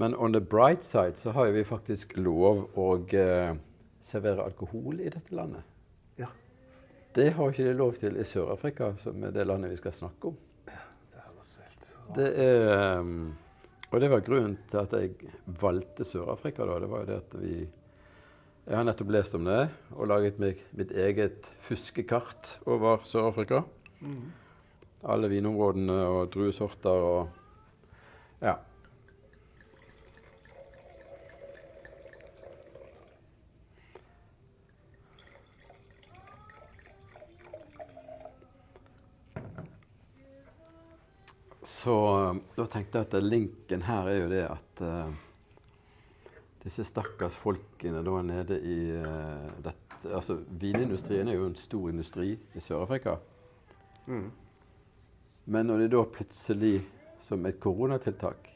Men on the bright side så har vi faktisk lov å eh, servere alkohol i dette landet. Ja. Det har ikke de lov til i Sør-Afrika, som er det landet vi skal snakke om. Det høres helt Det er, eh, og det var grunnen til at jeg valgte Sør-Afrika. da, det var jo det at vi Jeg har nettopp lest om det og laget meg mitt eget fuskekart over Sør-Afrika. Alle vinområdene og druesorter og Ja. Så eh, da tenkte jeg at linken her er jo det at eh, disse stakkars folkene da nede i eh, dette Altså vinindustrien er jo en stor industri i Sør-Afrika. Mm. Men når de da plutselig, som et koronatiltak,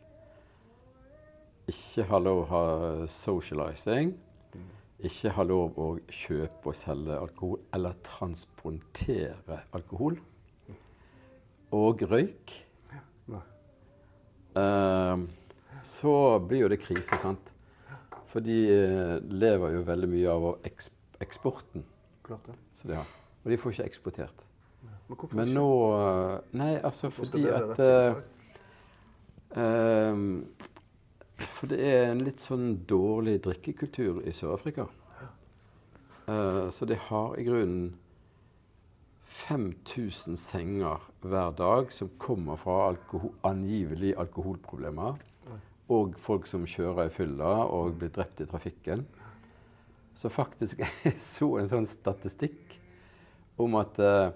ikke har lov å ha socializing, ikke har lov å kjøpe og selge alkohol eller transportere alkohol, og røyk, ja. uh, så blir jo det krise, sant? For de eh, lever jo veldig mye av eks eksporten Klart det. som de har. Og de får ikke eksportert. Men hvorfor Men ikke? nå eh, Nei, altså fordi det at eh, For det er en litt sånn dårlig drikkekultur i Sør-Afrika. Uh, så de har i grunnen 5000 senger hver dag som kommer fra alkohol, angivelig alkoholproblemer. Og folk som kjører i fylla og blir drept i trafikken. Så faktisk jeg så en sånn statistikk om at eh,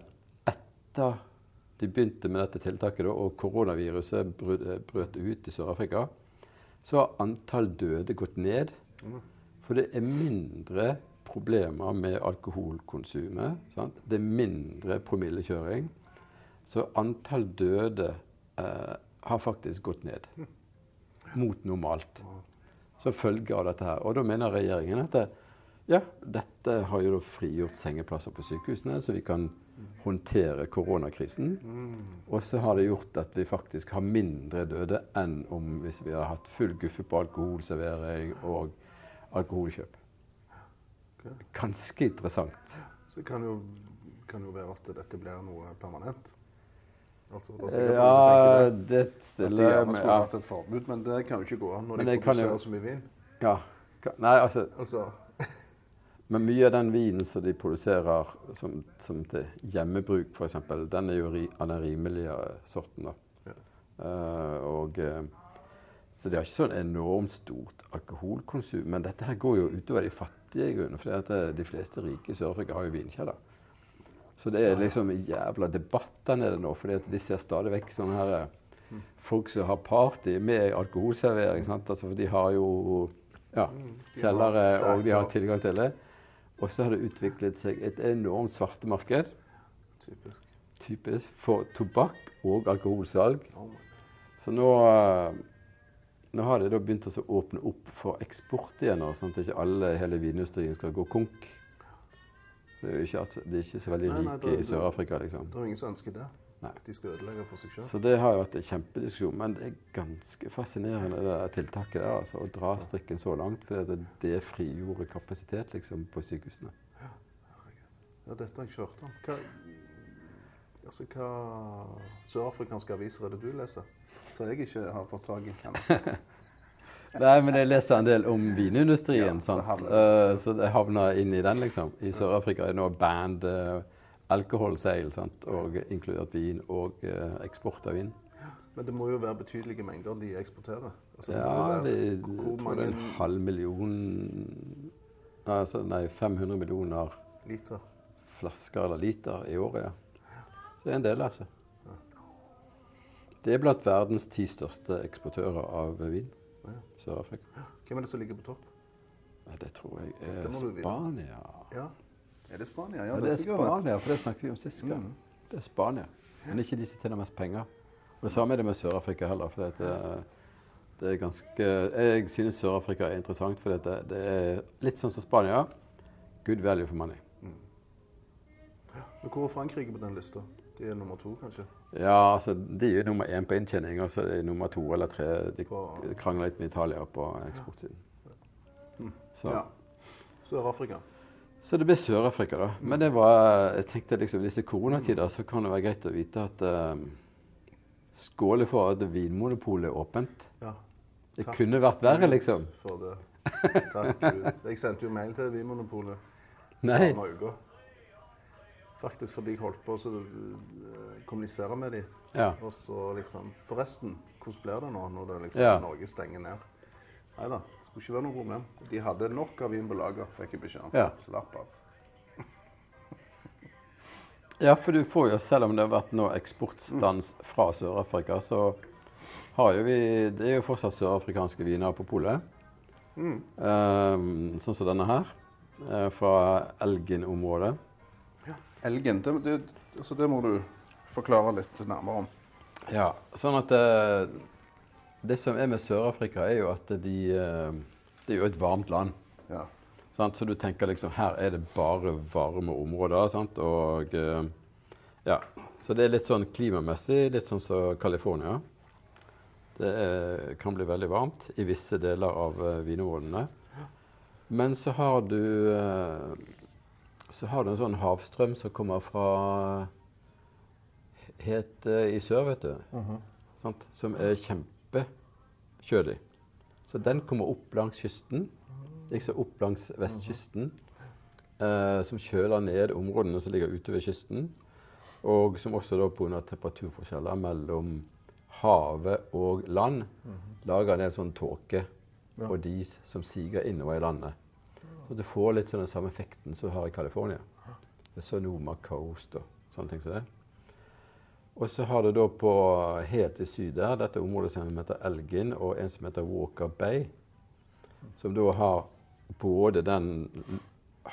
etter de begynte med dette tiltaket, og koronaviruset brøt, brøt ut i Sør-Afrika, så har antall døde gått ned. For det er mindre problemer med alkoholkonsumet. Sant? Det er mindre promillekjøring. Så antall døde eh, har faktisk gått ned. Mot normalt. Som følge av dette her. Og da mener regjeringen at det, ja, dette har jo da frigjort sengeplasser på sykehusene, så vi kan håndtere koronakrisen. Og så har det gjort at vi faktisk har mindre døde enn om hvis vi hadde hatt full guffe på alkoholservering og alkoholkjøp. Ganske interessant. Så det kan jo, kan jo være at dette blir noe permanent. Altså, det er Ja, det. det At de gjerne skulle hatt et forbud, men det kan jo ikke gå an når Men de produserer jo- så mye vin. ja. Nei, altså Altså, Men mye av den vinen som de produserer som, som til hjemmebruk, f.eks., den er jo ri, av den rimeligere sorten. da. Ja. Uh, og, eh, så de har ikke sånn enormt stort alkoholkonsum. Men dette her går jo utover de fattige grunnen. For de fleste rike i Sør-Afrika har jo vinkjeller. Så det er liksom jævla debatt der nede nå. For de ser stadig vekk sånne her eh, folk som har party med alkoholservering. sant? Altså, for de har jo ja, kjellere, og de har tilgang til det. Og så har det utviklet seg et enormt svartemarked typisk. typisk for tobakk og alkoholsalg. Oh. Så nå, eh, nå har de da begynt å åpne opp for eksport igjen, nå, sånn at ikke alle hele vinindustrien skal gå konk. Det er ikke, de er ikke så veldig Nei, nei, rike da- i Sør-Afrika, liksom. Det er ingen som ønsker det. Nei. De skal ødelegge for seg sjøl. Så det har jo vært en kjempediskusjon. Men det er ganske fascinerende det tiltaket der, altså, å dra strikken så langt. For det, det frigjorde kapasitet liksom, på sykehusene. Ja, ja dette har jeg ikke hørt om. Hva, altså, hva sørafrikanske aviser er det du leser? Så jeg ikke har fått tak i. Nei, men jeg leser en del om vinindustrien, Ja, så Eh, så jeg havner inn i den, liksom. I Sør-Afrika er det nå band uh, alcohol sale, sant? og inkludert vin og uh, eksport av vin. Men det må jo være betydelige mengder de eksporterer. Altså, Ja, det, det, tror det er en halv million altså, Nei, 500 millioner liter? flasker eller liter i året, ja. Så det er en del, altså. Det er blant verdens ti største eksportører av vin. Ja. Sør-Afrika. Hvem er det som ligger på topp? Ja, det tror jeg er. Spania. Ja. Er det Spania? Ja, det er. Spania, for det snakket vi om sist gang. Mm. Det er Spania. Men ikke de som tjener mest penger. Og Det samme er det med Sør-Afrika heller. For det, Det er ganske, jeg synes Sør-Afrika er interessant, for det, det er litt sånn som Spania. Good value for money. Men hvor er Frankrike på den lista? De er nummer to, kanskje? Ja, altså, De er nummer én på inntjening, og så er de nummer to eller tre. De krangler litt med Italia på eksportsiden. Så, Ja. Sør-Afrika. så det blir Sør-Afrika, da. Men det var, jeg tenkte liksom, disse koronatider så kan det være greit å vite at uh, Skåle for at Vinmonopolet er åpent. Ja. Det Takk. kunne vært verre, liksom. For det. Takk Gud. Jeg sendte jo mail til Vinmonopolet samme uka. Faktisk fordi jeg holdt på å eh, kommunisere med dem. Ja. Og så liksom Forresten, hvordan blir det nå når det liksom Ja. Norge stenger ned? Nei da, det skulle ikke være noe problem. De hadde nok av vin på lager, fikk jeg beskjed om. Ja. Slapp av. Ja, for du får jo, selv om det har vært nå eksportstans fra Sør-Afrika, så har jo vi Det er jo fortsatt sørafrikanske viner på polet. Mm. Um, sånn som denne her, eh, fra Elgin-området. Elgen, det, det, altså det må du forklare litt nærmere om. Ja, sånn at eh, Det som er med Sør-Afrika, er jo at de eh, Det er jo et varmt land. Ja. Sant? Så du tenker liksom her er det bare varme områder. Sant? Og eh, ja. Så det er litt sånn klimamessig, litt sånn som California. Det er, kan bli veldig varmt i visse deler av vinområdene. Men så har du eh, så har du en sånn havstrøm som kommer fra helt uh, i sør, vet du. sant? Som er kjempekjølig. Så den kommer opp langs kysten, liksom opp langs vestkysten. Uh, som kjøler ned områdene som ligger ute ved kysten. Og som også da pga. temperaturforskjeller mellom havet og land lager en del sånn tåke Ja. og dis som siger innover i landet. Så du får litt sånn den samme effekten som du har i California. Sonoma Coast og sånne ting som det. Og så har du da på helt i syd der dette området som heter Elgin, og en som heter Walker Bay. Som da har både den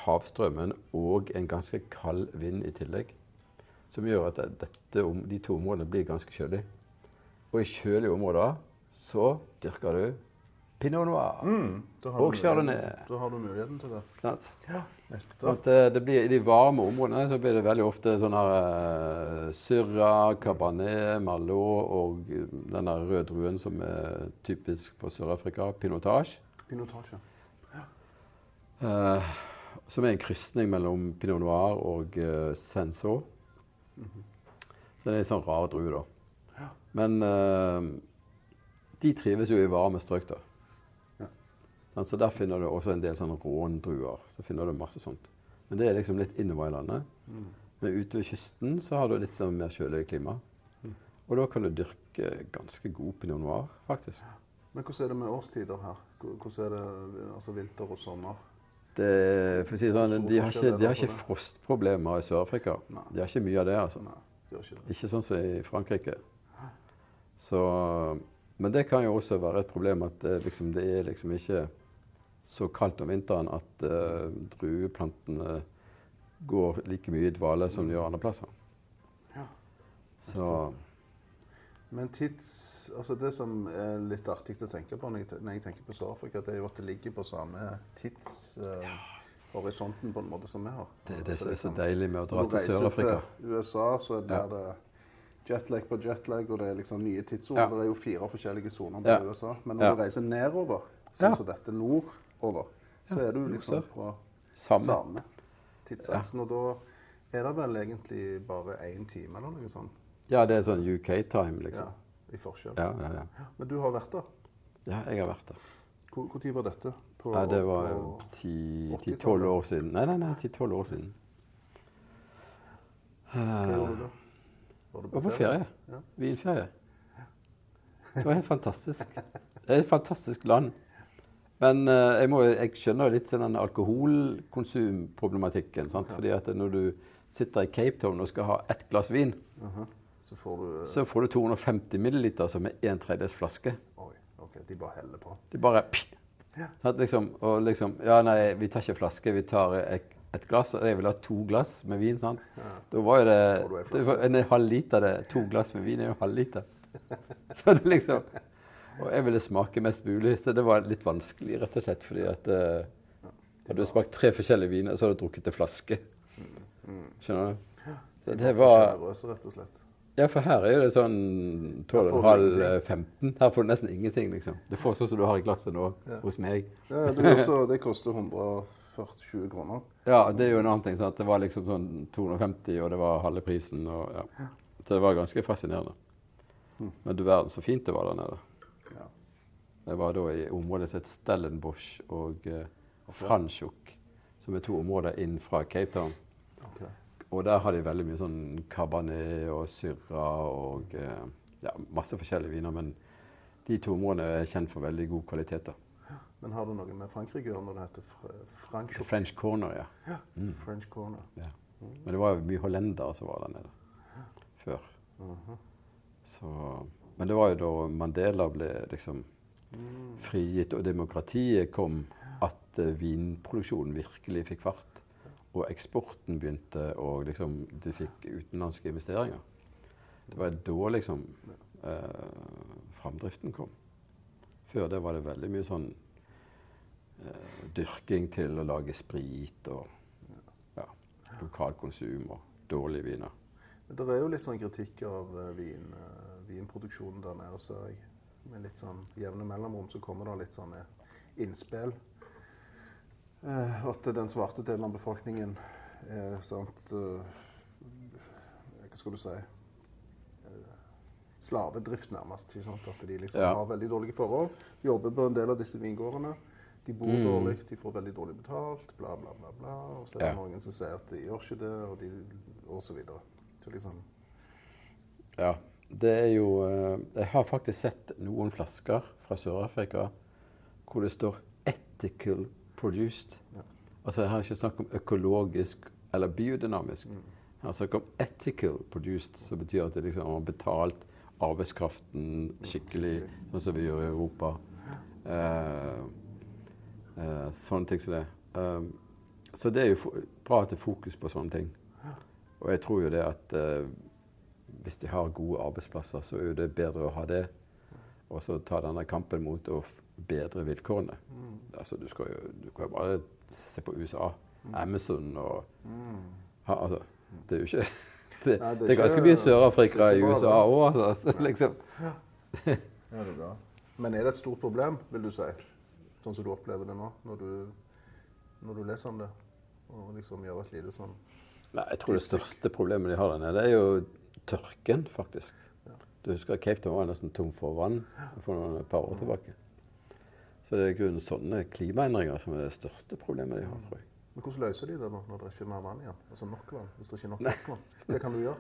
havstrømmen og en ganske kald vind i tillegg. Som gjør at dette, de to områdene blir ganske kjølige. Og i kjølige områder så dyrker du pinot noir. Mm, Og chardonnay. Da har du muligheten til det. Ja. At eh, det blir, I de varme områdene så blir det veldig ofte sånn her uh, Syrah, Cabernet, Malot og eh, den der røde druen som er typisk for Sør-Afrika, pinotage. Pinotage. eh, som er en krysning mellom pinot noir og uh, senso. Så det er en sånn rar drue, da. Ja. Men de trives jo i varme strøk, da. Så der finner du også en del sånne råndruer. Så finner du masse sånt. Men det er liksom litt innover i landet. Mm. Men ute ved kysten så har du litt sånn mer kjølig klima. Mm. Og da kan du dyrke ganske god pinot noir, faktisk. Men hvordan er det med årstider her? Hvordan er det altså vinter og sommer? Det, si sånn, de har ikke, de har ikke frostproblemer i Sør-Afrika. De har ikke mye av det, altså. Nei, ikke det. Ikke sånn som i Frankrike. Så, men det kan jo også være et problem at det, liksom, det er liksom ikke så kaldt om vinteren at uh, drueplantene går like mye i dvale som de gjør andre plasser. Ja. Så Men tids, altså det som er litt artig å tenke på når jeg, når jeg tenker på Sør-Afrika, det er jo at det ligger på samme tidshorisonten på en måte som vi har. det er det Altså som er så deilig med å dra Når du til reiser Sør-Afrika. til USA, så blir Ja. det jetlag på jetlag, og det er liksom nye tidssoner. Ja. Det er jo fire forskjellige soner på Ja. USA. Men når du reiser nedover, sånn som dette nordover, så er du liksom på Samme. tidsaksen. Og da er det vel egentlig bare én time eller noe sånt Ja, det er sånn UK-time, liksom. ja, i forskjell. Ja, ja, ja. Men du har vært der. ja, jeg har vært der. Tid var dette? På, Ja, det var 10-12 år siden. Nei, nei, nei, 10-12 år siden. Hva gjorde du da? Var du på ferie. Ja. Vinferie. Det var helt fantastisk. Det er et fantastisk land. Men eh, jeg, må, jeg skjønner litt sånn den alkoholkonsumproblematikken. sant? Fordi at når du sitter i Cape Town og skal ha ett glass vin, Aha. Så får du eh, så får du 250 milliliter som er en tredjedels flaske. Oi, OK. De bare heller på. De bare pff. Ja. Sant, liksom, og liksom Ja, nei, vi tar ikke flaske, vi tar et, et glass. Og jeg vil ha to glass med vin. sant? Ja. Da var jo det, det var en halv liter. det. To glass med vin er jo en halv liter. Så det liksom Og jeg ville smake mest mulig, så det var litt vanskelig, rett og slett. Fordi at uh, hadde du smakt tre forskjellige viner, så hadde du drukket en flaske. Skjønner du? Så det var rett og slett. Ja, for her er det sånn Her får du 12,5-15. Her får du nesten ingenting, liksom. Du får sånn som du har i glasset nå Ja. hos meg. Ja, det, er også, det koster 140-20 kroner. Ja, det er jo en annen ting. Sant? Det var liksom sånn 250, og det var halve prisen. Og, ja. Så det var ganske fascinerende. Men du verden så fint det var der nede. Det var da i området som het Stellenbosch og uh, Franschhoek, som er to områder inn fra Cape Town. Okay. Og der har de veldig mye sånn cabernet og syrra og eh, ja, masse forskjellige viner. Men de to områdene er kjent for veldig god kvalitet. da. Men har det noe med Frankrike å gjøre når det heter fr Frank French Corner, ja. ja. French Corner? ja. Men det var jo mye hollendere som var der nede før. Mhm. Så, men det var jo da Mandela ble liksom frigitt og demokratiet kom, at eh, vinproduksjonen virkelig fikk fart. Og eksporten begynte, og liksom, du fikk utenlandske investeringer. Det var da liksom eh, framdriften kom. Før det var det veldig mye sånn eh, dyrking til å lage sprit og ja, lokalkonsum og dårlige viner. Men det er jo litt sånn kritikk av eh, vin, eh, vinproduksjonen der nede, ser jeg. Med litt sånn jevne mellomrom så kommer det litt sånne innspill. Eh, at den svarte delen av befolkningen er sant eh, Hva skal du si eh, Slavedrift, nærmest. At de liksom Ja. har veldig dårlige forhold. Jobber på en del av disse vingårdene. De bor Mm. dårlig, de får veldig dårlig betalt, bla, bla, bla. bla. Og så er det Ja. noen som sier at de gjør ikke det, og, de, og så videre. Så liksom Ja, det er jo eh, Jeg har faktisk sett noen flasker fra Sør-Afrika hvor det står 'ethical produced'. Ja. Altså jeg har ikke snakk om økologisk eller biodynamisk. Jeg har snakk om 'ethical produced', som betyr at det liksom har betalt arbeidskraften skikkelig, sånn som vi gjør i Europa. Eh, eh, sånne ting som det. Um, så det er jo bra at det er fokus på sånne ting. Og jeg tror jo det at eh, hvis de har gode arbeidsplasser, så er det bedre å ha det. Og så ta denne kampen mot å bedre vilkårene. Altså, du, skal jo, du kan jo bare se på USA. Amazon og ha, altså, Det er jo ikke Det, Nei, det er ganske mye Sør-Afrika i USA òg, altså. Så liksom. Ja, det er bra. Men er det et stort problem, vil du si? Sånn som du opplever det nå, når du, når du leser om det? Og liksom gjør et lite sånn Nei, jeg tror det største problemet de har der nede, er jo tørken, faktisk. Du husker Cape Town var nesten tom for vann for noen et par år tilbake. Så det er grunnen sånne klimaendringer som er det største problemet de har, tror jeg. Men hvordan løser de det da, når det ikke er mer vann igjen? Altså nok vann, hvis det ikke er nok ferskvann? Hva kan du gjøre?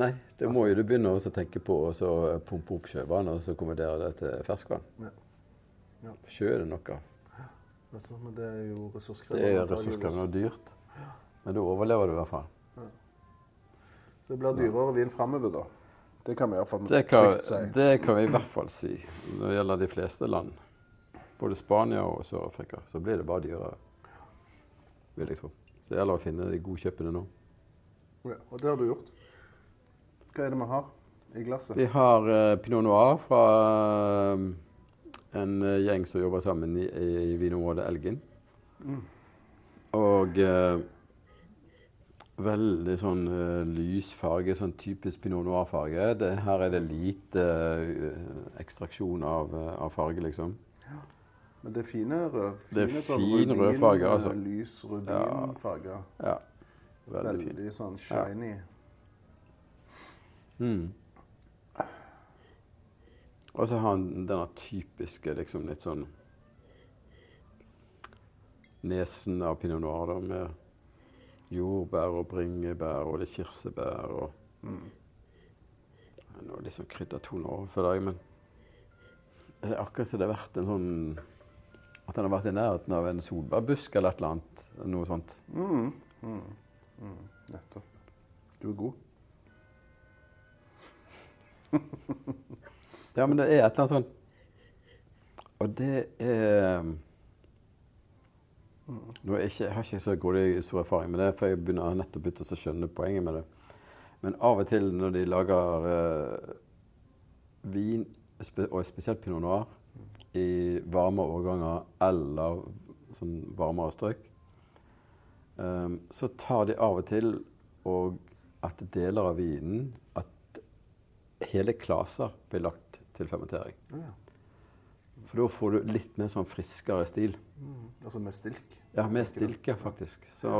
Nei, det må jo du begynne å tenke på så pumpe opp sjøvann og så konvertere det til ferskvann. Ja. Ja. Sjø er det noe av. Ja. du, Men det er jo Det ressurskrevende. er antageligvis. ressurskrevende og dyrt. Men da overlever du i hvert fall. Så det blir dyrere vin framover, da. Det kan vi iallfall Det kan, trygt si. det kan vi i hvert fall si når det gjelder de fleste land. Både Spania og Sør-Afrika. Så blir det bare dyrere, vil jeg tro. Så det gjelder å finne de gode kjøpene nå. Ja, og det har du gjort. Hva er det vi har i glasset? Vi har uh, Pinot Noir fra uh, en eh, gjeng som jobber sammen i, i vinområdet Elgin. Og eh, veldig sånn uh, lys farge, sånn typisk Pinot Noir-farge. Her er det lite uh, ekstraksjon av, uh, av farge, liksom. Ja. Men det er fine rød, Det er fine sånn fin rubin, rød farge, altså. Lys rubinfarge. Ja, veldig Veldig, fin. sånn shiny. Mm. Og så har han denne typiske liksom litt sånn Nesen av pinot noir da, med jordbær og bringebær og litt kirsebær og Noe litt sånn kryddertoner overfor deg, men det er akkurat som det har vært en sånn At han har vært i nærheten av en solbærbusk eller et eller annet. Noe sånt. Mm. Mm. Mm. Nettopp. Du er god. Ja, men det er et eller annet sånn Og det er Nå jeg, ikke, jeg har ikke så god stor erfaring med det, for jeg begynner nettopp å skjønne poenget med det. Men av og til når de lager eh, vin og spesielt pinot noir, i varme årganger eller sånn varmere strøk, um, så tar de av og til og at deler av vinen At hele klaser blir lagt til fermentering. Ja. For da får du litt mer sånn friskere stil. Mm. Altså med stilk. Ja, med stilk, ja, faktisk. Så?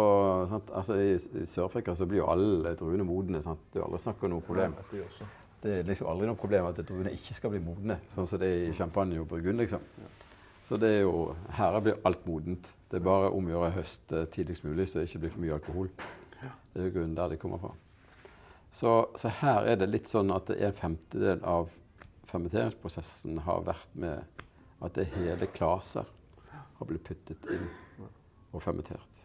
Altså, I, Sør-Afrika så blir jo alle druene modne. Sant? Det er aldri snakk om noe problem. Ja. Det er liksom aldri noe problem at druene ikke skal bli modne, sånn som det er i champagne og burgund. liksom. Så det er jo, her blir alt modent. Det er bare om å gjøre høst eh, tidligst mulig, så det ikke blir for mye alkohol. Det er jo grunnen der det kommer fra. Så, så her er det litt sånn at en femtedel av fermenteringsprosessen har vært med at det hele klaser har blitt puttet inn og fermentert.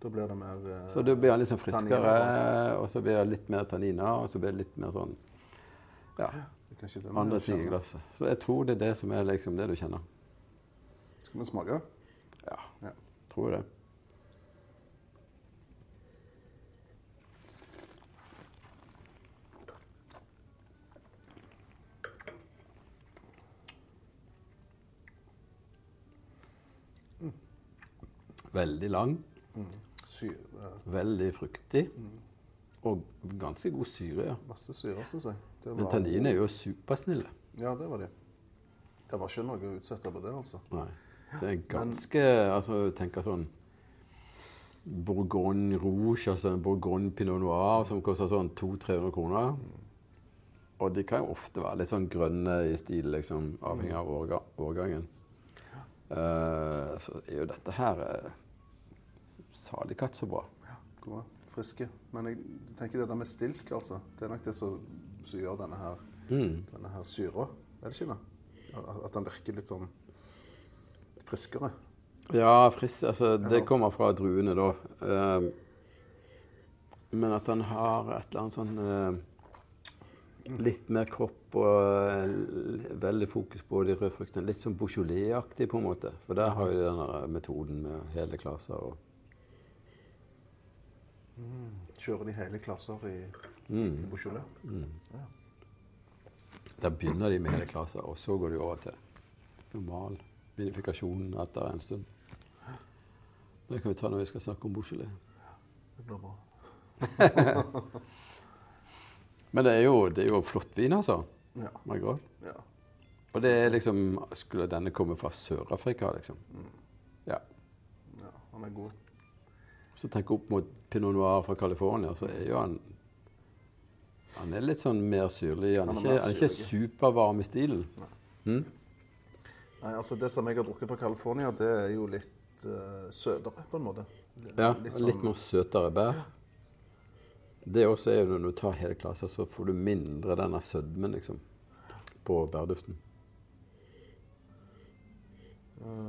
Da blir det mer eh, Så da blir litt sånn friskere, og så blir det litt mer tanniner, og så blir det litt mer sånn ja, andre ting i glasset. Så jeg tror det er det som er liksom det du kjenner. Skal vi smake? Ja, Ja. tror det. Veldig lang, Syre. veldig fruktig. Og ganske god syre, ja. Masse syre, syns jeg. Det Men tannin tanniner er jo supersnille. Ja, det var de. Det var ikke noe å utsette på det, altså. Nei. Det er ganske Altså, tenker sånn Bourgogne Rouge, altså en Bourgogne Pinot Noir som koster sånn 200-300 kroner. Og de kan jo ofte være litt sånn grønne i stil, liksom, avhengig av årga, årgangen. Eh, så er jo dette her uh, salig katt så bra. Ja, Gode, friske. Men jeg tenker det med stilk, altså. Det er nok det som, som gjør denne her, Mm. denne her syra. Er det ikke det? At- den virker litt sånn friskere. Ja, frisk, altså det kommer fra druene da. Eh, men at den har et eller annet sånn eh, Litt mer kropp og eh, veldig fokus på de røde fruktene. Litt sånn Beaujolais-aktig på en måte. For der har jo denne metoden med hele klasser og Kjører de hele klasser i, mm. i Beaujolais? Der begynner de med hele klasser, og så går de over til normal vinifikasjon etter en stund. Det kan vi ta når vi skal snakke om Beaujolais. Det blir bra. Men det er jo, det er jo flott vin, altså. Ja. Ja. Og det er liksom Skulle denne komme fra Sør-Afrika, liksom? Ja. ja. Han er god. Så tenk opp mot pinot noir fra California, så er jo han Han er litt sånn mer syrlig. Han Han er ikke, han er ikke supervarm i stilen. Mm? Nei, altså Det som jeg har drukket fra California, det er jo litt uh, søtere, på en måte. Ja, Litt litt sånn- mer søtere bær. Det også er jo når du tar hele klasser, så får du mindre denne sødmen, liksom, på bærduften.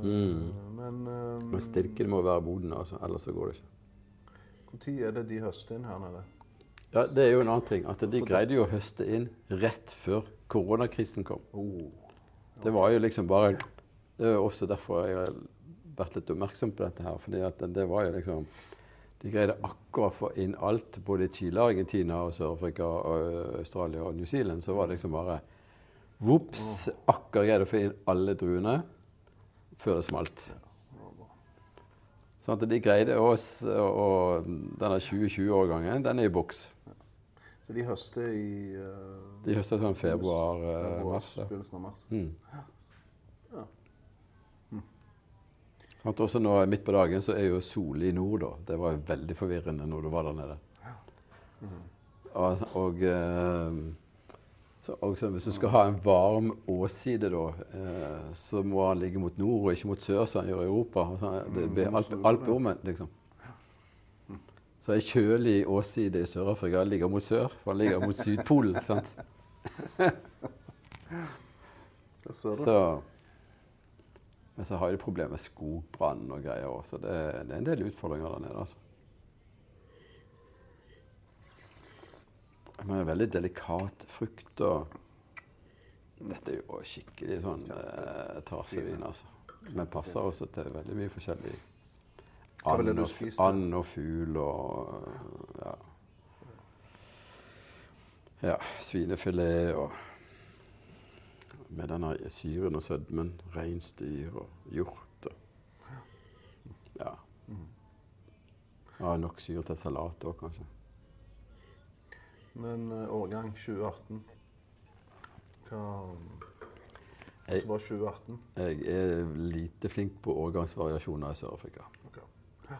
Mm. Men uh, Men stilken må være moden, altså, ellers så går det ikke. når er det de høster inn her nede? Ja, Det er jo en annen ting. at De greide jo å høste inn rett før koronakrisen kom. Oh. Det var jo liksom bare Det er også derfor jeg har vært litt oppmerksom på dette her. fordi at det var jo liksom De greide akkurat å få inn alt. Både Chile, Argentina, og Sør-Afrika, og Australia og New Zealand. Så var det liksom bare Vops! Akkurat greide å få inn alle druene før det smalt. Sånn at de greide oss, og denne 2020-årgangen, den er i boks. Så de høster i uh, De høster sånn februar-mars. Begynnelsen av mars. Mm. Ja. Sånn også nå midt på dagen så er jo sol i nord, da. Det var jo veldig forvirrende når du var der nede. Og, og, eh, så, og så hvis du skal ha en varm åsside, da, eh, så må han ligge mot nord og ikke mot sør, som han gjør i Europa. Så det Mm, blir alt, alt omvendt, liksom. Så ei kjølig åsside i Sør-Afrika ligger mot sør, for han ligger mot Sydpolen. sant? Så, men så har de problemer med skogbrann og greier òg, så det, det er en del utfordringer der nede. altså. Men det er veldig delikat frukt og Dette er jo skikkelig sånn eh, tarsevin, altså. Men passer også til veldig mye forskjellig. And og, and og fugl og ja. ja. Svinefilet og med denne syren og sødmen. Reinsdyr og hjort. Og, ja. ja. Nok syre til salat òg, kanskje. Men eh, årgang 2018 Hva Hva var 2018? Jeg er lite flink på årgangsvariasjoner i Sør-Afrika. Ok. Ja.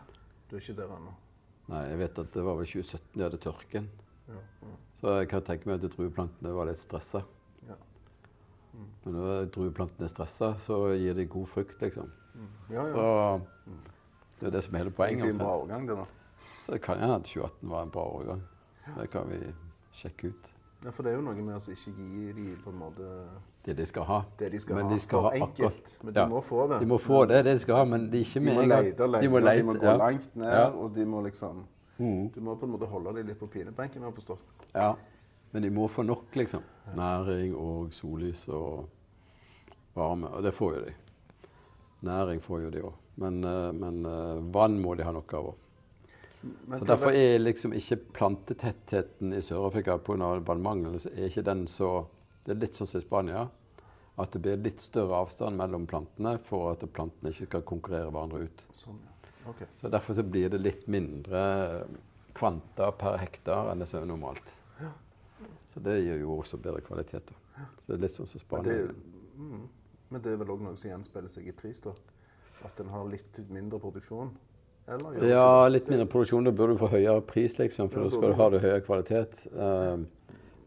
Du er ikke der ennå? Nei, Jeg vet at det var vel 2017 de hadde tørken. Ja. ja. Så jeg kan tenke meg at drueplantene var litt stressa. Men når drueplantene er stressa, så gir de god frukt, liksom. Mm. ja, ja. Så det er det som er hele poenget. Egentlig en bra årgang, det, da. Så det kan hende at 2018 var en bra årgang. Det kan vi sjekke ut. Ja, For det er jo noe med å ikke gi de på en måte Det de skal ha. det de skal Men ha. de skal ha akkurat- enkelt. Men de ja. må få det. De må få det, det de skal ha, men de er ikke med en gang. De må, og de må gå ja. langt ned, Ja. og de må liksom Mm. Du må på en måte holde dem litt på pinebenken, har jeg forstått. ja. Men de må få nok, liksom. Næring og sollys og varme. Og det får jo de. Næring får jo de òg. Men, eh, men eh, vann må de ha nok av òg. Så Derfor er liksom ikke plantetettheten i Sør-Afrika pga. vannmangel så er ikke den så Det er litt sånn som i Spania. At det blir litt større avstand mellom plantene for at plantene ikke skal konkurrere hverandre ut. Sånn, ja. okay. Så Derfor så blir det litt mindre kvanta per hektar enn det som er normalt. Så det gir jo også bedre kvalitet. da. Så det er litt sånn som Spania. Men, mm, men det er vel òg noe som gjenspeiler seg i pris, da? At en har litt mindre produksjon? Eller Ja, litt mindre produksjon. Da burde du få høyere pris, liksom, for da skal du ha det høyere kvalitet. Um,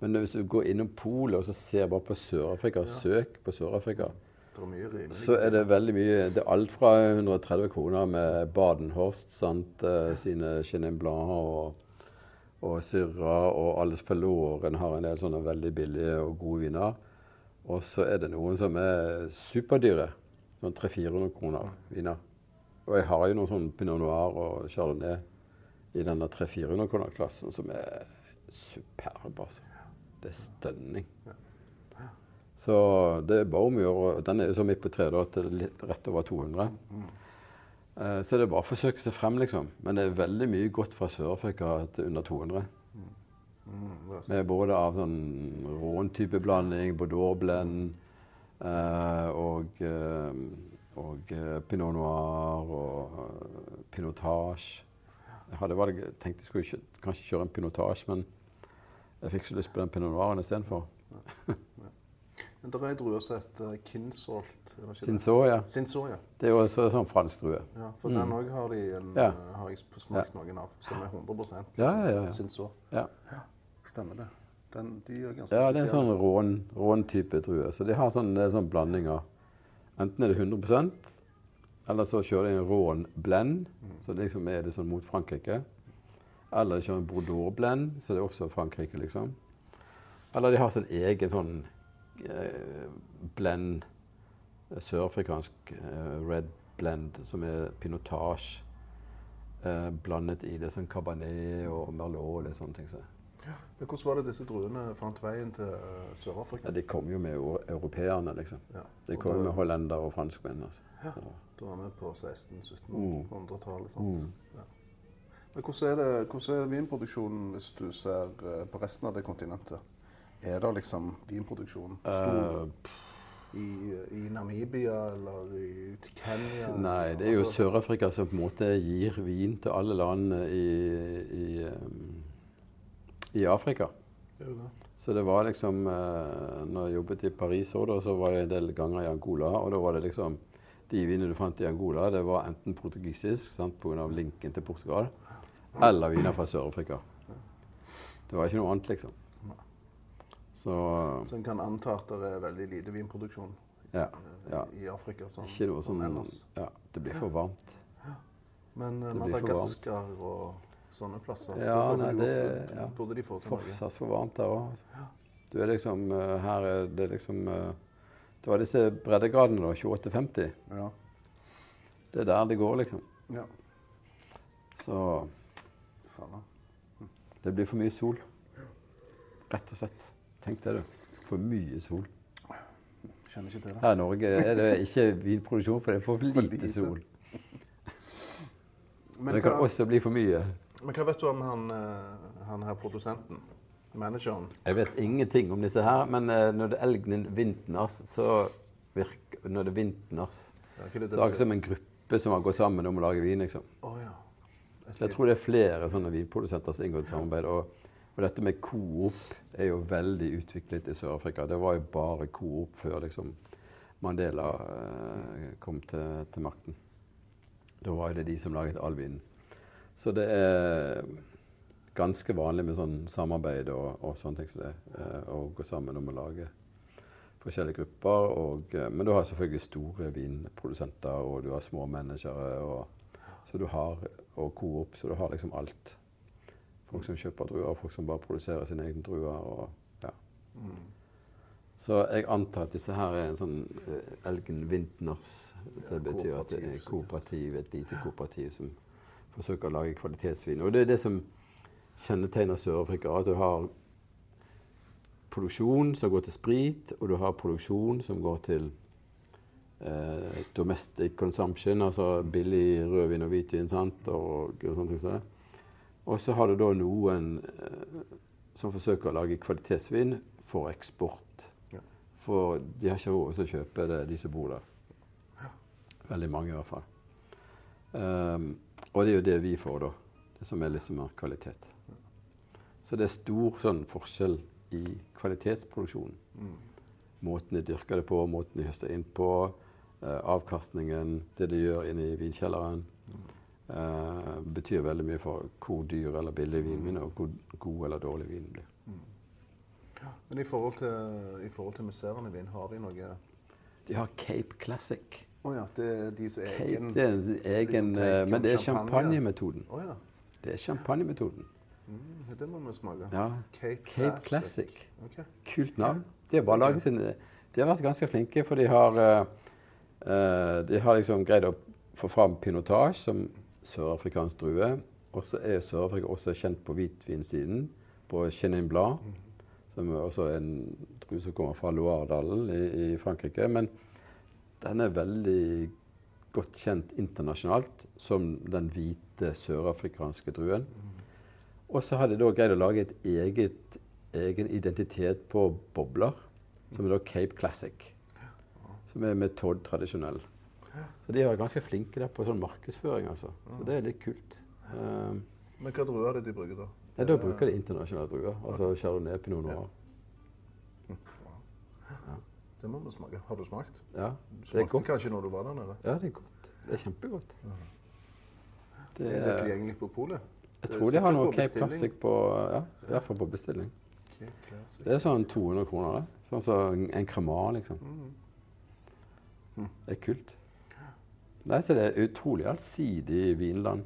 men hvis du går innom polet og så ser bare på Sør-Afrika, søk på Sør-Afrika, så er det veldig mye Det er alt fra 130 kroner med Badenhorst, sant, eh, sine Chenin Blanc og, og Syrah, og alle spelloren har en del sånne veldig billige og gode viner. Og så er det noen som er superdyre. Sånn 300-400 kroner viner. Og jeg har jo noen sånne Pinot Noir og Chardonnay i denne 300-400 kroner-klassen som er superb, altså. Det er stønning. Så det er bare om å gjøre. Den er jo så midt på treet at det er litt rett over 200. Eh, Så det er bare å forsøke seg frem, liksom. Men det er veldig mye godt fra Sør-Afrika til under 200. Mm, er. Med både av sånn rån-type blanding, Bordeaux-blend eh, og, eh, og eh, Pinot Noir og Pinotage. Jeg hadde valg, tenkte jeg skulle ikke, kanskje kjøre en Pinotage, men jeg fikk så lyst på den Pinot Noiren istedenfor. Men det er ei drue som heter Kinsolt. Er ikke det? Sinso, ja. Sinso, ja. Det er jo også sånn fransk drue. ja. For den òg har de en, Ja. eh, har jeg smakt noen av, som er 100 liksom, ja, ja, ja. Sinso. Ja. Stemmer det. Den, de er ganske Ja, det er en sånn rån, rån-type drue. Så de har sånn, det er sånn blanding av Enten er det 100% eller så kjører de en rån-blend, så liksom er det sånn mot Frankrike. Eller de kjører en Bordeaux-blend, så det er også Frankrike, liksom. Eller de har sin egen sånn eh, blend, eh, sørafrikansk eh, red blend, som er pinotage. Eh, blandet i det sånn cabernet og merlot og litt sånne ting. Så. Men hvordan var det disse druene fant veien til uh, Sør-Afrika? Ja, de kom jo med europeerne, liksom. Ja. De kom da- med hollendere og franskmenn. Altså. Ja. Så, Da var vi på 1600-1700-tallet. Mm. Mm. Ja. Men hvordan er, det, hvordan er vinproduksjonen hvis du ser eh, på resten av det kontinentet? Er det liksom vinproduksjon stor eh, i, i Namibia eller i Kenya? nei, det er jo Altså, Sør-Afrika som på en måte gir vin til alle land i, i, um, i Afrika. det. Så det var liksom eh, Når jeg jobbet i Paris òg, så var jeg en del ganger i Angola. Og da var det liksom De vinene du fant i Angola, det var enten portugisisk pga. linken til Portugal, eller viner fra Sør-Afrika. Det var ikke noe annet, liksom. Så Så en kan anta at det er veldig lite vinproduksjon ja. eh, ja. i Afrika som, Ikke noe som sånn ellers. Ja, det blir for varmt. Men eh, det Madagaskar og sånne plasser Ja, burde, nei, det- få- ja. burde de få til. Fortsatt for varmt der òg. Du er liksom eh, Her er det liksom eh, Det var disse breddegradene, da. 28-50. Ja. Det er der det går, liksom. ja. Så Faen. det blir for mye sol. Rett og slett. Tenk det, du. For mye sol. Kjenner ikke til det. Her i Norge er det ikke vinproduksjon, for det er for lite sol. Men det kan hva, også bli for mye. men hva vet du om han, eh, han her produsenten? Manageren. Jeg vet ingenting om disse her, men eh, når det er Elgnen Vintners, så virker Når det er Vintners, Ja, det så er det som en gruppe som har gått sammen om å lage vin, liksom. Oh, ja. Jeg tror det er flere sånne vinprodusenter som inngår et samarbeid. Og, og dette med Coop er jo veldig utviklet i Sør-Afrika. Det var jo bare Coop før liksom Mandela eh, kom til, til makten. Da var det de som laget all vinen. Så det er ganske vanlig med sånn samarbeid og, og sånne ting som det. Eh, å gå sammen om å lage forskjellige grupper. Og, eh, men du har selvfølgelig store vinprodusenter, og du har små managere. Og, så du har, og Coop, så du har liksom alt. Folk som kjøper druer, folk som bare produserer sine egne druer. Og, ja. Mm. Så jeg antar at disse her er en sånn eh, Elgen Vintners. Det betyr at det er kooperativ, kooperativ, et lite kooperativ som forsøker å lage kvalitetsvin. Og det er det som kjennetegner Sør-Afrika. At du har produksjon som går til sprit, og du har produksjon som går til eh, domestic consumption, altså billig rødvin og hvitvin. sant, og, det. Og så har du da noen eh, som forsøker å lage kvalitetsvin for eksport. Ja. For de har ikke råd til å kjøpe det, de som bor der. Veldig mange i hvert fall. Um, og det er jo det vi får, da. Det som er liksom mer kvalitet. Så det er stor sånn forskjell i kvalitetsproduksjonen. Mm. Måten de dyrker det på, måten de høster inn på, eh, avkastningen, det de gjør inne i vinkjelleren. Eh, betyr veldig mye for hvor dyr eller billig vinen min og hvor god eller dårlig vinen blir. Men i forhold til, i forhold til musserende vin, har de noe De har Cape Classic. Å ja, det er deres Cape, egen det er en egen, liksom eh, men det er champagnemetoden. Oh ja. Det er champagnemetoden. Mm, det må vi smake. Ja. Cape, Cape Classic. Ok. Kult navn. De har bare laget sin De har vært ganske flinke, for de har uh, De har liksom greid å få fram pinotage som sørafrikansk drue. Og så er Sør-Afrika også kjent på hvitvinsiden, på Chenin Blanc, som er også en drue som kommer fra Loire-dalen i, i Frankrike. Men den er veldig godt kjent internasjonalt som den hvite sørafrikanske druen. Og så har de da greid å lage et eget, egen identitet på bobler, som er da Cape Classic. Som er med Todd tradisjonell. Så de er ganske flinke der på sånn markedsføring, altså. Så det er litt kult. Um, Men hva druer er det de bruker da? ja, da bruker de internasjonale druer. Altså Chardonnay, Pinot Noir. Det må vi smake. Har du smakt? Ja, det er godt. kanskje når du var der nede? Ja, det er godt. Det er kjempegodt. Det Er det er, tilgjengelig på polet? jeg tror de har noe Cape. Classic på Ja, i hvert fall på bestilling. Det er sånn 200 kroner, det. Sånn som en- en kremar, liksom. Mm. Det er kult. Nei, så det er utrolig allsidig vinland.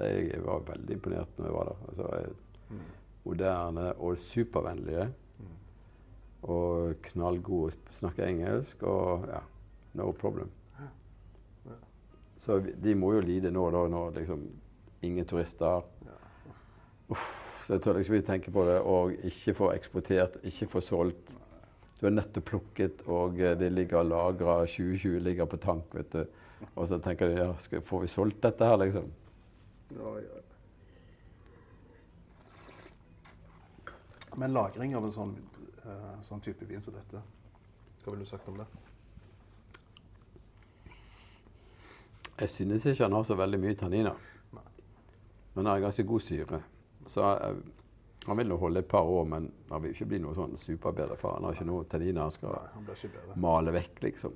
Jeg var veldig imponert når jeg var der. Altså, Mm. moderne og supervennlige. Og knallgode å snakke engelsk og ja, no problem. Ja. Så de må jo lide nå da, når liksom ingen turister Uff, så jeg tør liksom ikke tenke på det. Og ikke få eksportert, ikke få solgt. Du er nettopp plukket, og eh, det ligger lagra 2020 ligger på tank, vet du. Og så tenker du ja, skal, får vi solgt dette her, liksom? Ja, ja. Men lagring av en sånn, uh, sånn type vin som dette, hva ville du sagt om det? Jeg synes ikke han har så veldig mye tanniner. Nei. Men han har ganske god syre. Så uh, han vil nå holde et par år, men han vil ikke bli noe sånn superbedre, for han har ikke noe tanniner han Nei, skal han ikke male vekk, liksom.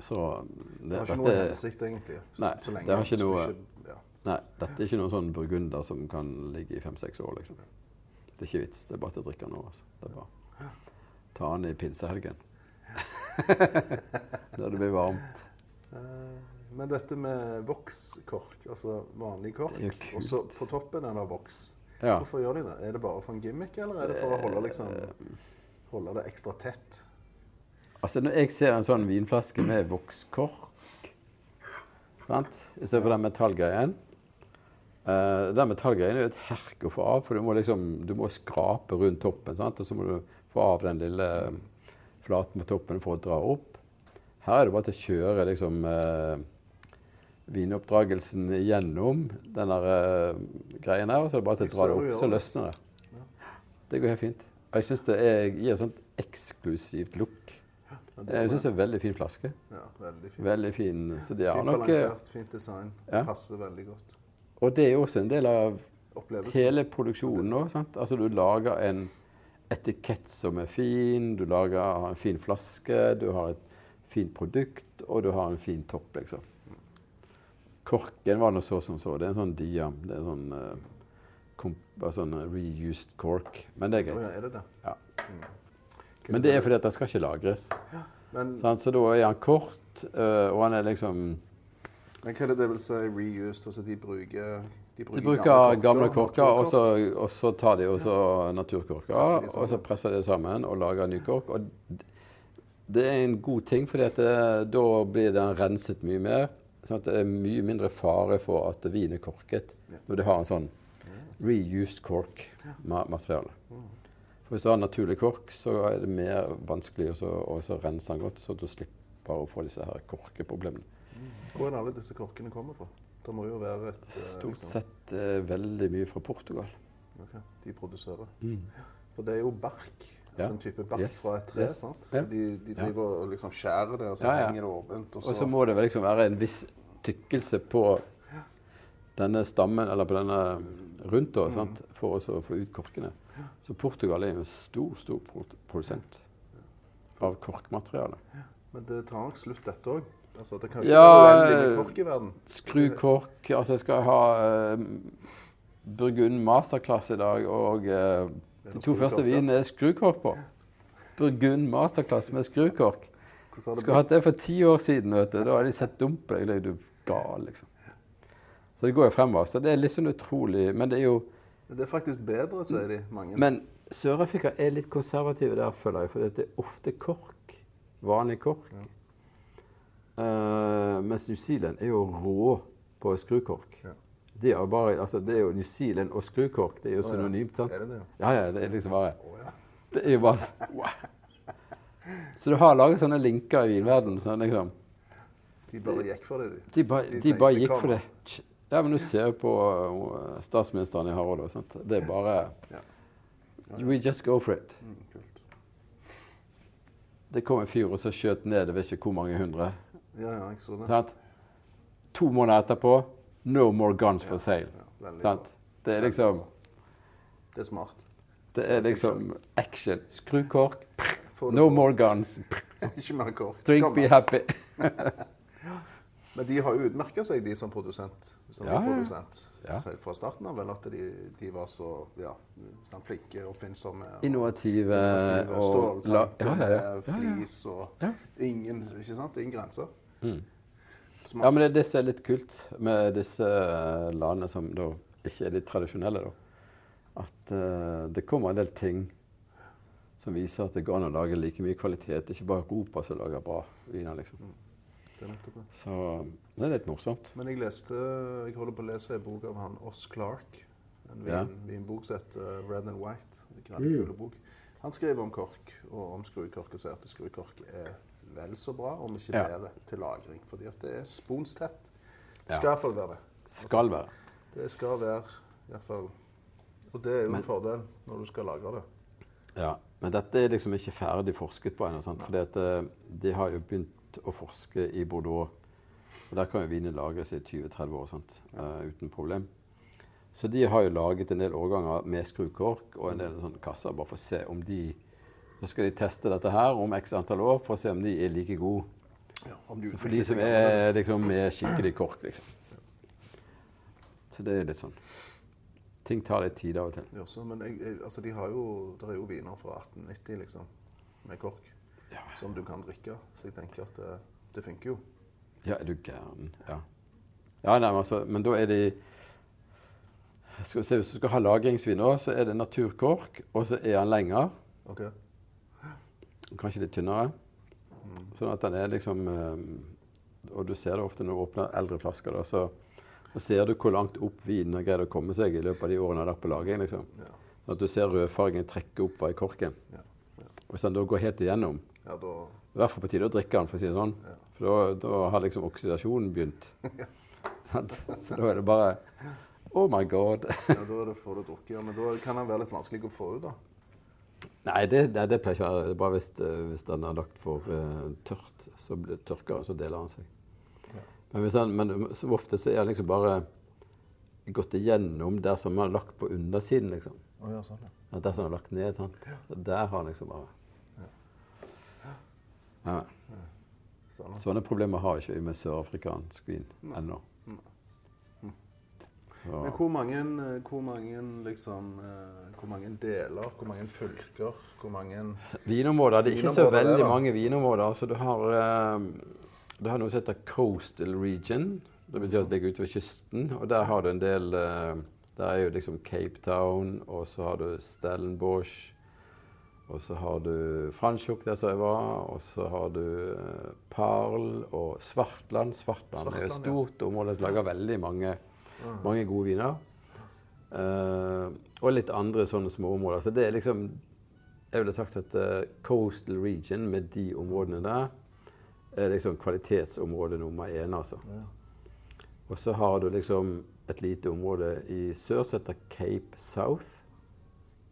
Så Det har ikke noe hensikt, egentlig. Nei, så lenge det har ikke noe- ikke- ja. Nei, dette er ikke noen sånn burgunder som kan ligge i fem-seks år, liksom. Det er ikke vits. Det er bare at jeg drikker nå, altså. Det er bare ta den i pinsehelgen. Når det blir varmt. Eh, Men dette med vokskork, altså vanlig kork, Det og så på toppen er det voks. Ja. Hvorfor gjør de det? Er det bare for en gimmick, eller er det for å holde, liksom, holde det ekstra tett? Altså, når jeg ser en sånn vinflaske med vokskork sant? istedenfor den metallgreien uh, Den metallgreien er jo et herk å få av, for du må liksom du må skrape rundt toppen. Sant? Og så må du få av den lille flaten på toppen for å dra opp. Her er det bare til å kjøre liksom uh, vinoppdragelsen gjennom den der uh, greien her, og så er det bare til å dra det opp, så løsner det. Det går helt fint. Og jeg syns det er, gir et sånt eksklusivt look. Men Jeg syns det er en veldig fin flaske. ja, veldig fint. Veldig fin. Så de har Fint nok balansert, fint design. Ja. Passer veldig godt. Og det er jo også en del av hele produksjonen nå. sant? Altså du lager en etikett som er fin, du lager en fin flaske, du har et fint produkt, og du har en fin topp, liksom. Korken var nå så som så. Det er en sånn diam. Det er en sånn, uh, altså reused cork. Men det er greit. greit. ja, er det det? Ja. Mm. Men det er fordi at den skal ikke lagres. Men, sånn, Så da er han kort, eh, og han er liksom men hva er det det vil si reused? Altså de bruker De De bruker gamle korker, og så, og så tar de også naturkorker. Presser de sammen. Og så presser de sammen og lager ny kork. Og det er en god ting, for da blir den renset mye mer. Sånn at det er mye mindre fare for at vin er korket Ja. når du har en sånn reused cork-materiale. Mm. For Hvis du har naturlig kork, så er det mer vanskelig å så- å rense den godt, så du slipper å få disse her korkeproblemene. Hvor er alle disse korkene kommer fra? Det må jo være et eh, Stort liksom- sett eh, veldig mye fra Portugal. ok, De produserer. Mm. For det er jo bark. Ja. Altså en type bark Yes. fra et tre. Yes. sant? Ja. Så de, de Ja. driver og liksom skjærer det, og så Ja, ja. henger det åpent. Og så, Og så må det liksom være en viss tykkelse på denne stammen, eller på denne rundt da, sant? for å få ut korkene. Så Portugal er jo en stor, stor produsent av korkmateriale. Men det tar nok slutt, dette òg. Altså, det kan jo ikke Ja, være uendelig med eh, kork i verden. Skrukork, altså jeg skal ha uh, Burgund masterclass i dag, og eh, Er de to første vinene er skrukork på. Burgund masterclass med skrukork. Skulle hatt det for ti år siden, vet du. Da hadde de sett dumt på deg. Er du gal, liksom. Så det går jo fremover. Så det er litt sånn utrolig Men det er jo Det er faktisk bedre, sier de mange. Men Sør-Afrika er litt konservative der, føler jeg. For det er ofte kork. Vanlig kork. Eh, mens New Zealand er jo rå på skrukork. Ja. De er bare, altså det er jo New Zealand og skrukork. Det er jo ja. synonymt, sant? Er det det? Ja, ja. Det er liksom bare Å ja. Det er jo bare wow. Så du har laget sånne linker i vinverdenen. Sånn, liksom. De bare gikk for det, de. De, ba, De de bare gikk kom for det. Ja, men du ser på uh, statsministeren i Harald òg. Det er bare Ja. We just go for it. Mm. Det kom en fyr og så skjøt ned jeg vet ikke hvor mange hundre. Ja, ja, jeg så det. Sant? To måneder etterpå no more guns for sale. Sant? Det er liksom Det er smart. Det er liksom action. Skru kork. No more guns. Ikke mer kork. Drink, be happy. Men de har jo utmerka seg, de som produsent. Som Ja, ja. produsent. Ja. Fra starten av vel at de, de var så ja, sånn flinke, oppfinnsomme. Innovative innovative, og Ståltanker ja, ja, ja. flis og Ja. ingen Ikke sant? Ingen grenser. Mm. Ja, men det det som er litt kult med disse eh, landene som da ikke er litt tradisjonelle, da. At uh, det kommer en del ting som viser at det går an å lage like mye kvalitet. Ikke bare Europa som lager bra viner, liksom. Det er nettopp det. Så det er litt morsomt. Men jeg leste Jeg holder på å lese en bok av han Oss Clark. En Ja. vinbok som heter uh, Red and White. En Mm. knallkul bok. Han skriver om kork og om skrukork og sier at skrukork er vel så bra, om ikke Ja. bedre, til lagring. Fordi at det er sponstett. Det skal iallfall være det. Skal være. Det skal være iallfall Og det er jo Men- en fordel når du skal lagre det. Ja. Men dette er liksom ikke ferdig forsket på ennå. For eh, de har jo begynt å forske i Bordeaux. Og der kan jo viner lagres i 20-30 år sant? Uh, uten problem. Så de har jo laget en del årganger med skrukork og en del sånne kasser bare for å se om de Så skal de teste dette her om x antall år for å se om de er like gode. Ja, om du Så for de som er liksom med skikkelig kork, liksom. Så det er litt sånn Ting tar litt tid av og til. Ja, så, men jeg, jeg, altså, de har jo, det er jo viner fra 1890 liksom, med kork. Som du kan drikke. Så jeg tenker at det, det funker jo. Ja, er du gæren? Ja. ja nei, men, altså, men da er de skal vi se, Hvis du skal ha lagringsvin, òg, så er det naturkork, og så er den lenger. Okay. Kanskje litt tynnere. Mm. Sånn at den er liksom eh, Og du ser det ofte når du åpner eldre flasker. Da, så, så ser du hvor langt opp vinen har greid å komme seg i løpet av de årene den har vært på lagring. Liksom. Ja. Sånn at du ser rødfargen trekke opp i korken. Ja. Ja. Hvis den da går helt igjennom, ja, da i hvert fall på tide å drikke den, for å si det sånn. Ja. For da, da har liksom oksidasjonen begynt. så da er det bare Oh my God. ja, da er det får du drukket. Ja, men da kan den være litt vanskelig å få ut, da. Nei, det, det, det pleier ikke å være. Det bare hvis, eh, hvis den er lagt for uh, tørt, så tørker, så deler den seg. Men, hvis han, men så ofte så er den liksom bare gått igjennom der som den er lagt på undersiden, liksom. Oh, ja, sånn, ja. Der som den er lagt ned, sant. Ja. der har den liksom bare ja. Sånne. Sånne problemer har ikke vi med sørafrikansk vin ennå. Men hvor mange, hvor mange liksom eh, Hvor mange deler, hvor mange fylker, hvor mange Vinområder. Det er ikke så veldig mange vinområder. Så du har, eh, du har noe som heter coastal region. Det betyr at det ligger utover kysten. Og der har du en del eh, Der er jo liksom Cape Town, og så har du Stellenbosch. Og så har du Franschhoek, der som jeg var. Og så har du eh, Parl og Svartland. Svartland, er et stort ja. område som lager veldig mange, mange gode viner. Uh, og litt andre sånne små områder. Så det er liksom Jeg ville sagt at uh, coastal region med de områdene der er liksom kvalitetsområde nummer én, altså. Ja. Og så har du liksom et lite område i sør som heter Cape South.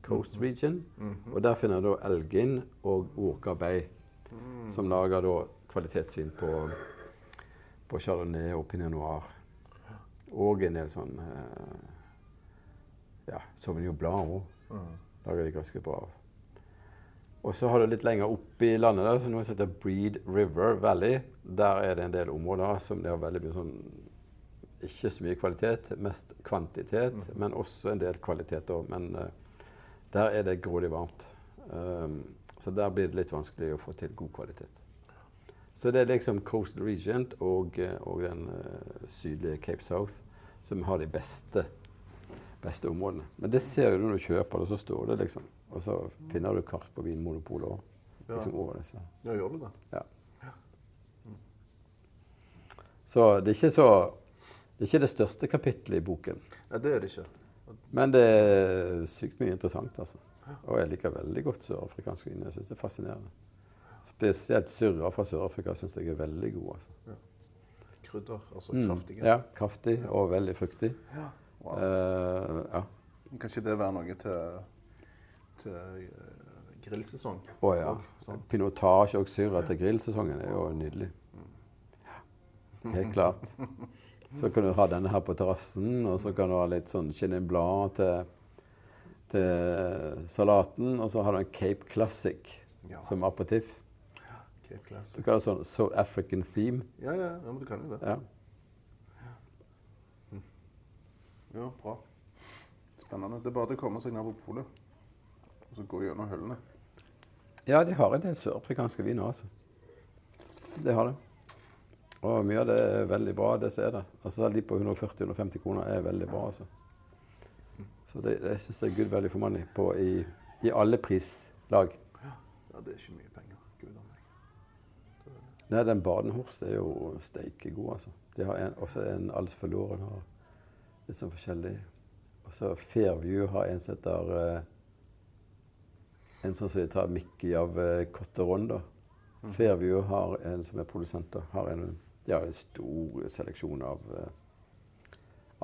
Coast Region. Og der finner du Elgin og Orca Bay, som lager da kvalitetsvin på, på Chardonnay og Pinot Noir. Og en del sånn eh, ja, Sauvignon Blanc òg. Mm. Lager de ganske bra av. Og så har du litt lenger opp i landet der, som heter Breed River Valley. Der er det en del områder som det har veldig mye sånn Ikke så mye kvalitet, mest kvantitet, men også en del kvalitet. Men eh, der er det grådig varmt. Um, så der blir det litt vanskelig å få til god kvalitet. Så det er liksom Coastal Region og, eh, og den uh, sydlige Cape South som har de beste, beste områdene. Men det ser du når du kjøper det, så står det liksom. Og så finner du kart på Vinmonopolet òg. Ja. Liksom over disse. ja, gjør du det? Ja. Så det er ikke så Det er ikke det største kapittelet i boken. Nei, det er det ikke. Men det er sykt mye interessant, altså. Og jeg liker veldig godt sørafrikansk vin. Jeg syns det er fascinerende. Spesielt syrra fra Sør-Afrika syns jeg er veldig god. altså. Krydder, altså Mm. kraftige. Ja, kraftig og veldig fruktig. Ja. Wow. Uh, ja. Kan ikke det være noe til, til eh, grillsesong? Å ja. Og sånn. Pinotage og syrra til grillsesongen er jo nydelig. Ja, helt klart. Så kan du ha denne her på terrassen, og så kan du ha litt sånn Chenin til, til salaten. Og så har du en Cape Classic Ja. som aperitiff. Cape Du Classic. kan ha sånn South African theme. Ja, ja, ja, men du kan jo det. Ja. Ja, bra. Spennende. Det er bare å komme seg ned på polet og så gå gjennom hullene. ja, de har en del sørafrikanske viner, altså. Det har de. Og mye av det er veldig bra, det som er det. Altså De på 140-150 kroner er veldig bra, altså. Så det, det syns jeg er good value for money på i, i alle prislag. Ja, det er ikke mye penger. Gud a meg. Nei, den Badenhorst er jo steike god, altså. De har en, også en Alsfaloren har litt sånn forskjellig. Og så Fairview har en som heter eh, En sånn som de tar Mickey av eh, Cotteron, da. Fairview har en som er produsent, da. Har en, de har en stor seleksjon av eh,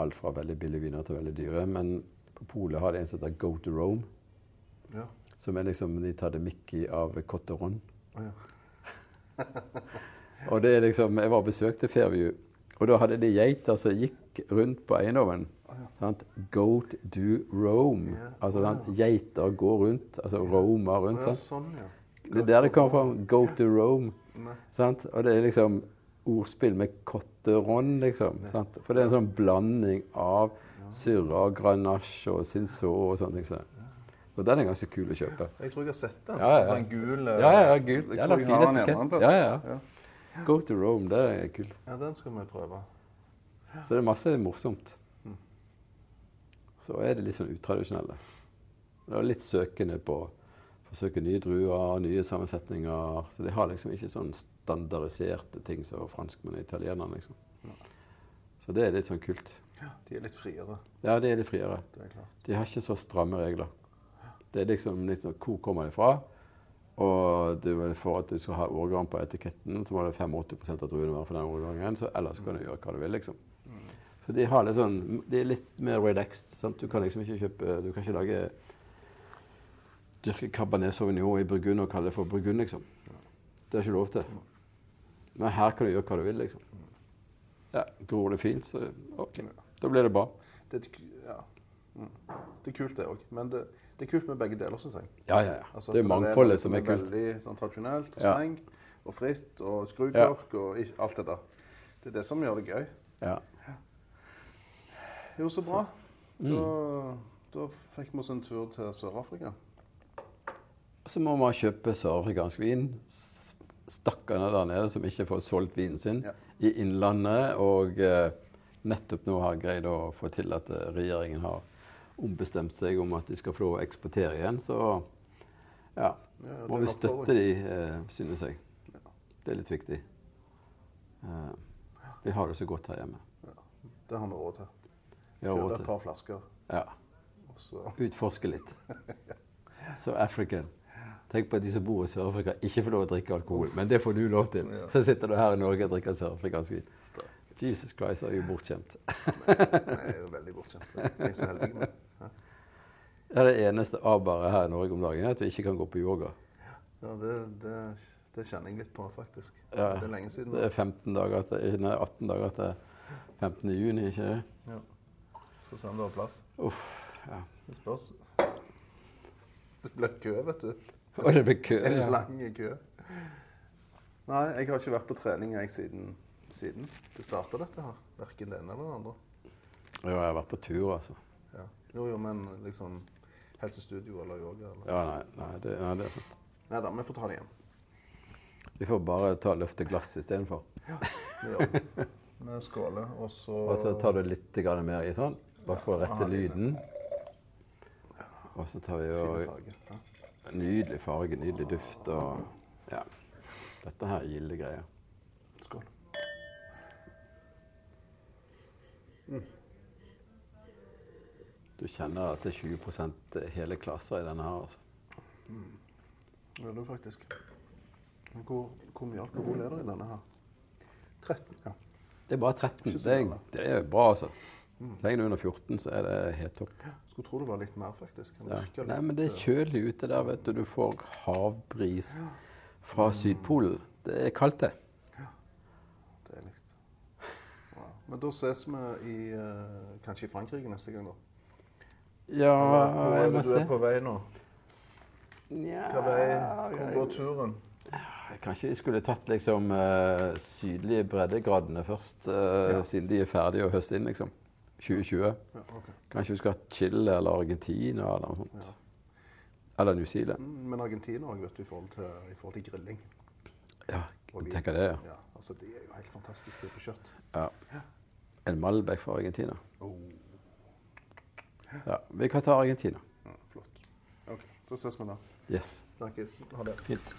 alt fra veldig billige viner til veldig dyre. Men på polet har de en som heter Go to Rome. Ja. Som er liksom De tar det Mickey av Cotteron. Ja. Og det er liksom, Jeg var og besøkte Fairview, og da hadde de geiter som gikk rundt på eiendommen. Å ja. Sant? Goat do Rome. Yeah. Altså oh, sant? Geiter går rundt, altså yeah. Å rundt. ja, Sant? sånn, ja. Det er der det kommer fra. Go to Rome. Nei. Sant? Og det er liksom ordspill med cotteron, liksom. Sant? For det er en sånn blanding av syrra, grenache og cinsault og sånne ting. Så. Og den er ganske kul å kjøpe. Jeg tror jeg har sett den. Ja, ja. Sånn gul Ja, ja, gul. Jeg tror jeg har den en annen plass. Ja, ja. ja. Go to Rome, det er kult. Ja, den skal vi prøve. Så det er masse morsomt. Så er det litt sånn utradisjonelle. Det er litt søkende på å forsøke nye druer, nye sammensetninger. Så de har liksom ikke sånn standardiserte ting som franskmenn og italienerne, liksom. Så det er litt sånn kult. Ja, de er litt friere, Ja, de er litt friere. det er klart. De har ikke så stramme regler. Det er liksom litt sånn Hvor kommer de fra? Og du, vil- for at du skal ha årgang på etiketten, så må det 85 av druene være for den årgangen. Så ellers kan du gjøre hva du vil, liksom. Så de har litt sånn De er litt mer relaxed. Sant? Du kan liksom ikke kjøpe Du kan ikke lage dyrke Cabernet Sauvignon i Burgund og kalle det for Burgund, liksom. Det er ikke lov til. Men her kan du gjøre hva du vil, liksom. Ja, Gror det fint, så OK. Da blir det bra. Det, ja. mm. det er kult, det òg. Men det, det er kult med begge deler, syns jeg. Ja, ja, ja. Altså, Det er mangfoldet som er kult. Veldig sånn, tradisjonelt og Ja. strengt og fritt og skrukork og alt det der. Det er det som gjør det gøy. Ja. Jo, så bra. Mm. Da, da fikk vi oss en tur til Sør-Afrika. Så må man kjøpe sørafrikansk vin. Stakkarene der nede som ikke får solgt vinen sin Ja. i Innlandet. Og eh, nettopp nå har greid å få til at eh, regjeringen har ombestemt seg om at de skal få eksportere igjen. Så ja, Ja, må vi støtte de, eh, synes jeg. Det er litt viktig. Eh, vi har det så godt her hjemme. Det har vi råd til. Kjøpe et par flasker. ja, utforske litt. Så African. Tenk på at de som bor i Sør-Afrika, ikke får lov å drikke alkohol. Men det får du lov til. Så sitter du her i Norge og drikker sørafrikansk vin. Jesus Christ, er jo bortskjemt. Jeg er jo veldig bortskjemt. Jeg er så heldig med. Det er det eneste abaret her i Norge om dagen, er at du ikke kan gå på yoga. Ja, det, det, det kjenner jeg litt på, faktisk. Ja. Det er lenge siden. Det er 15 dager til, nei, 18 dager til 15. juni, ikke det? Ja. Får se om det har plass. Uff, ja. Det spørs. Det blir kø, vet du. Og det blir kø. En Ja. lang kø. Nei, jeg har ikke vært på trening jeg siden, siden det starta, dette her. Verken det ene eller det andre. Jo, jeg har vært på tur, altså. Ja. Jo, jo, men liksom helsestudio eller yoga eller Ja, nei, nei, det, nei, det er sant. Nei da, vi får ta det igjen. Vi får bare ta løfte glass istedenfor. Vi gjør det. Vi skåler, og så Og så tar du litt mer i sånn, bare for å rette Ja, lyden. Og så tar vi og. Ja. Nydelig farge, nydelig duft og Ja. Dette her er gilde greier. Skål. Du kjenner at det er 20 hele klasser i denne her, altså. Det er det faktisk. Hvor, hvor mye alkohol er det i denne her? 13, ja. Det er bare 13. Ikke så Det er, det er bra, altså. Så lenge du er under 14, så er det helt topp. Skulle tro det var litt mer, faktisk. Ja. Litt, Nei, men det er eh, kjølig ute der, vet du. Du får havbris fra Sydpolen. Det er kaldt, det. Deilig. Wow. Men da ses vi i, eh, kanskje i Frankrike neste gang, da. Ja, Eller hvor er jeg må det du er se. på vei nå? Nja, Hva vei? Hvor går turen? Kanskje vi skulle tatt liksom eh, sydlige breddegradene først, Ja. siden de er ferdige å høste inn, liksom. 2020. Ja, okay. Kanskje vi skulle hatt Chile eller Argentina eller noe sånt. Ja. Eller New Zealand. Mm, Men Argentina òg, vet du, i forhold til, i forhold til grilling. Ja, tenk det, ja. Ja, altså det er jo helt fantastisk på kjøtt. ja. En Malbec fra Argentina. Oh, Ja, vi kan ta Argentina. ja, flott. OK, da ses vi da. Yes. Snakkes. Ha det. Fint.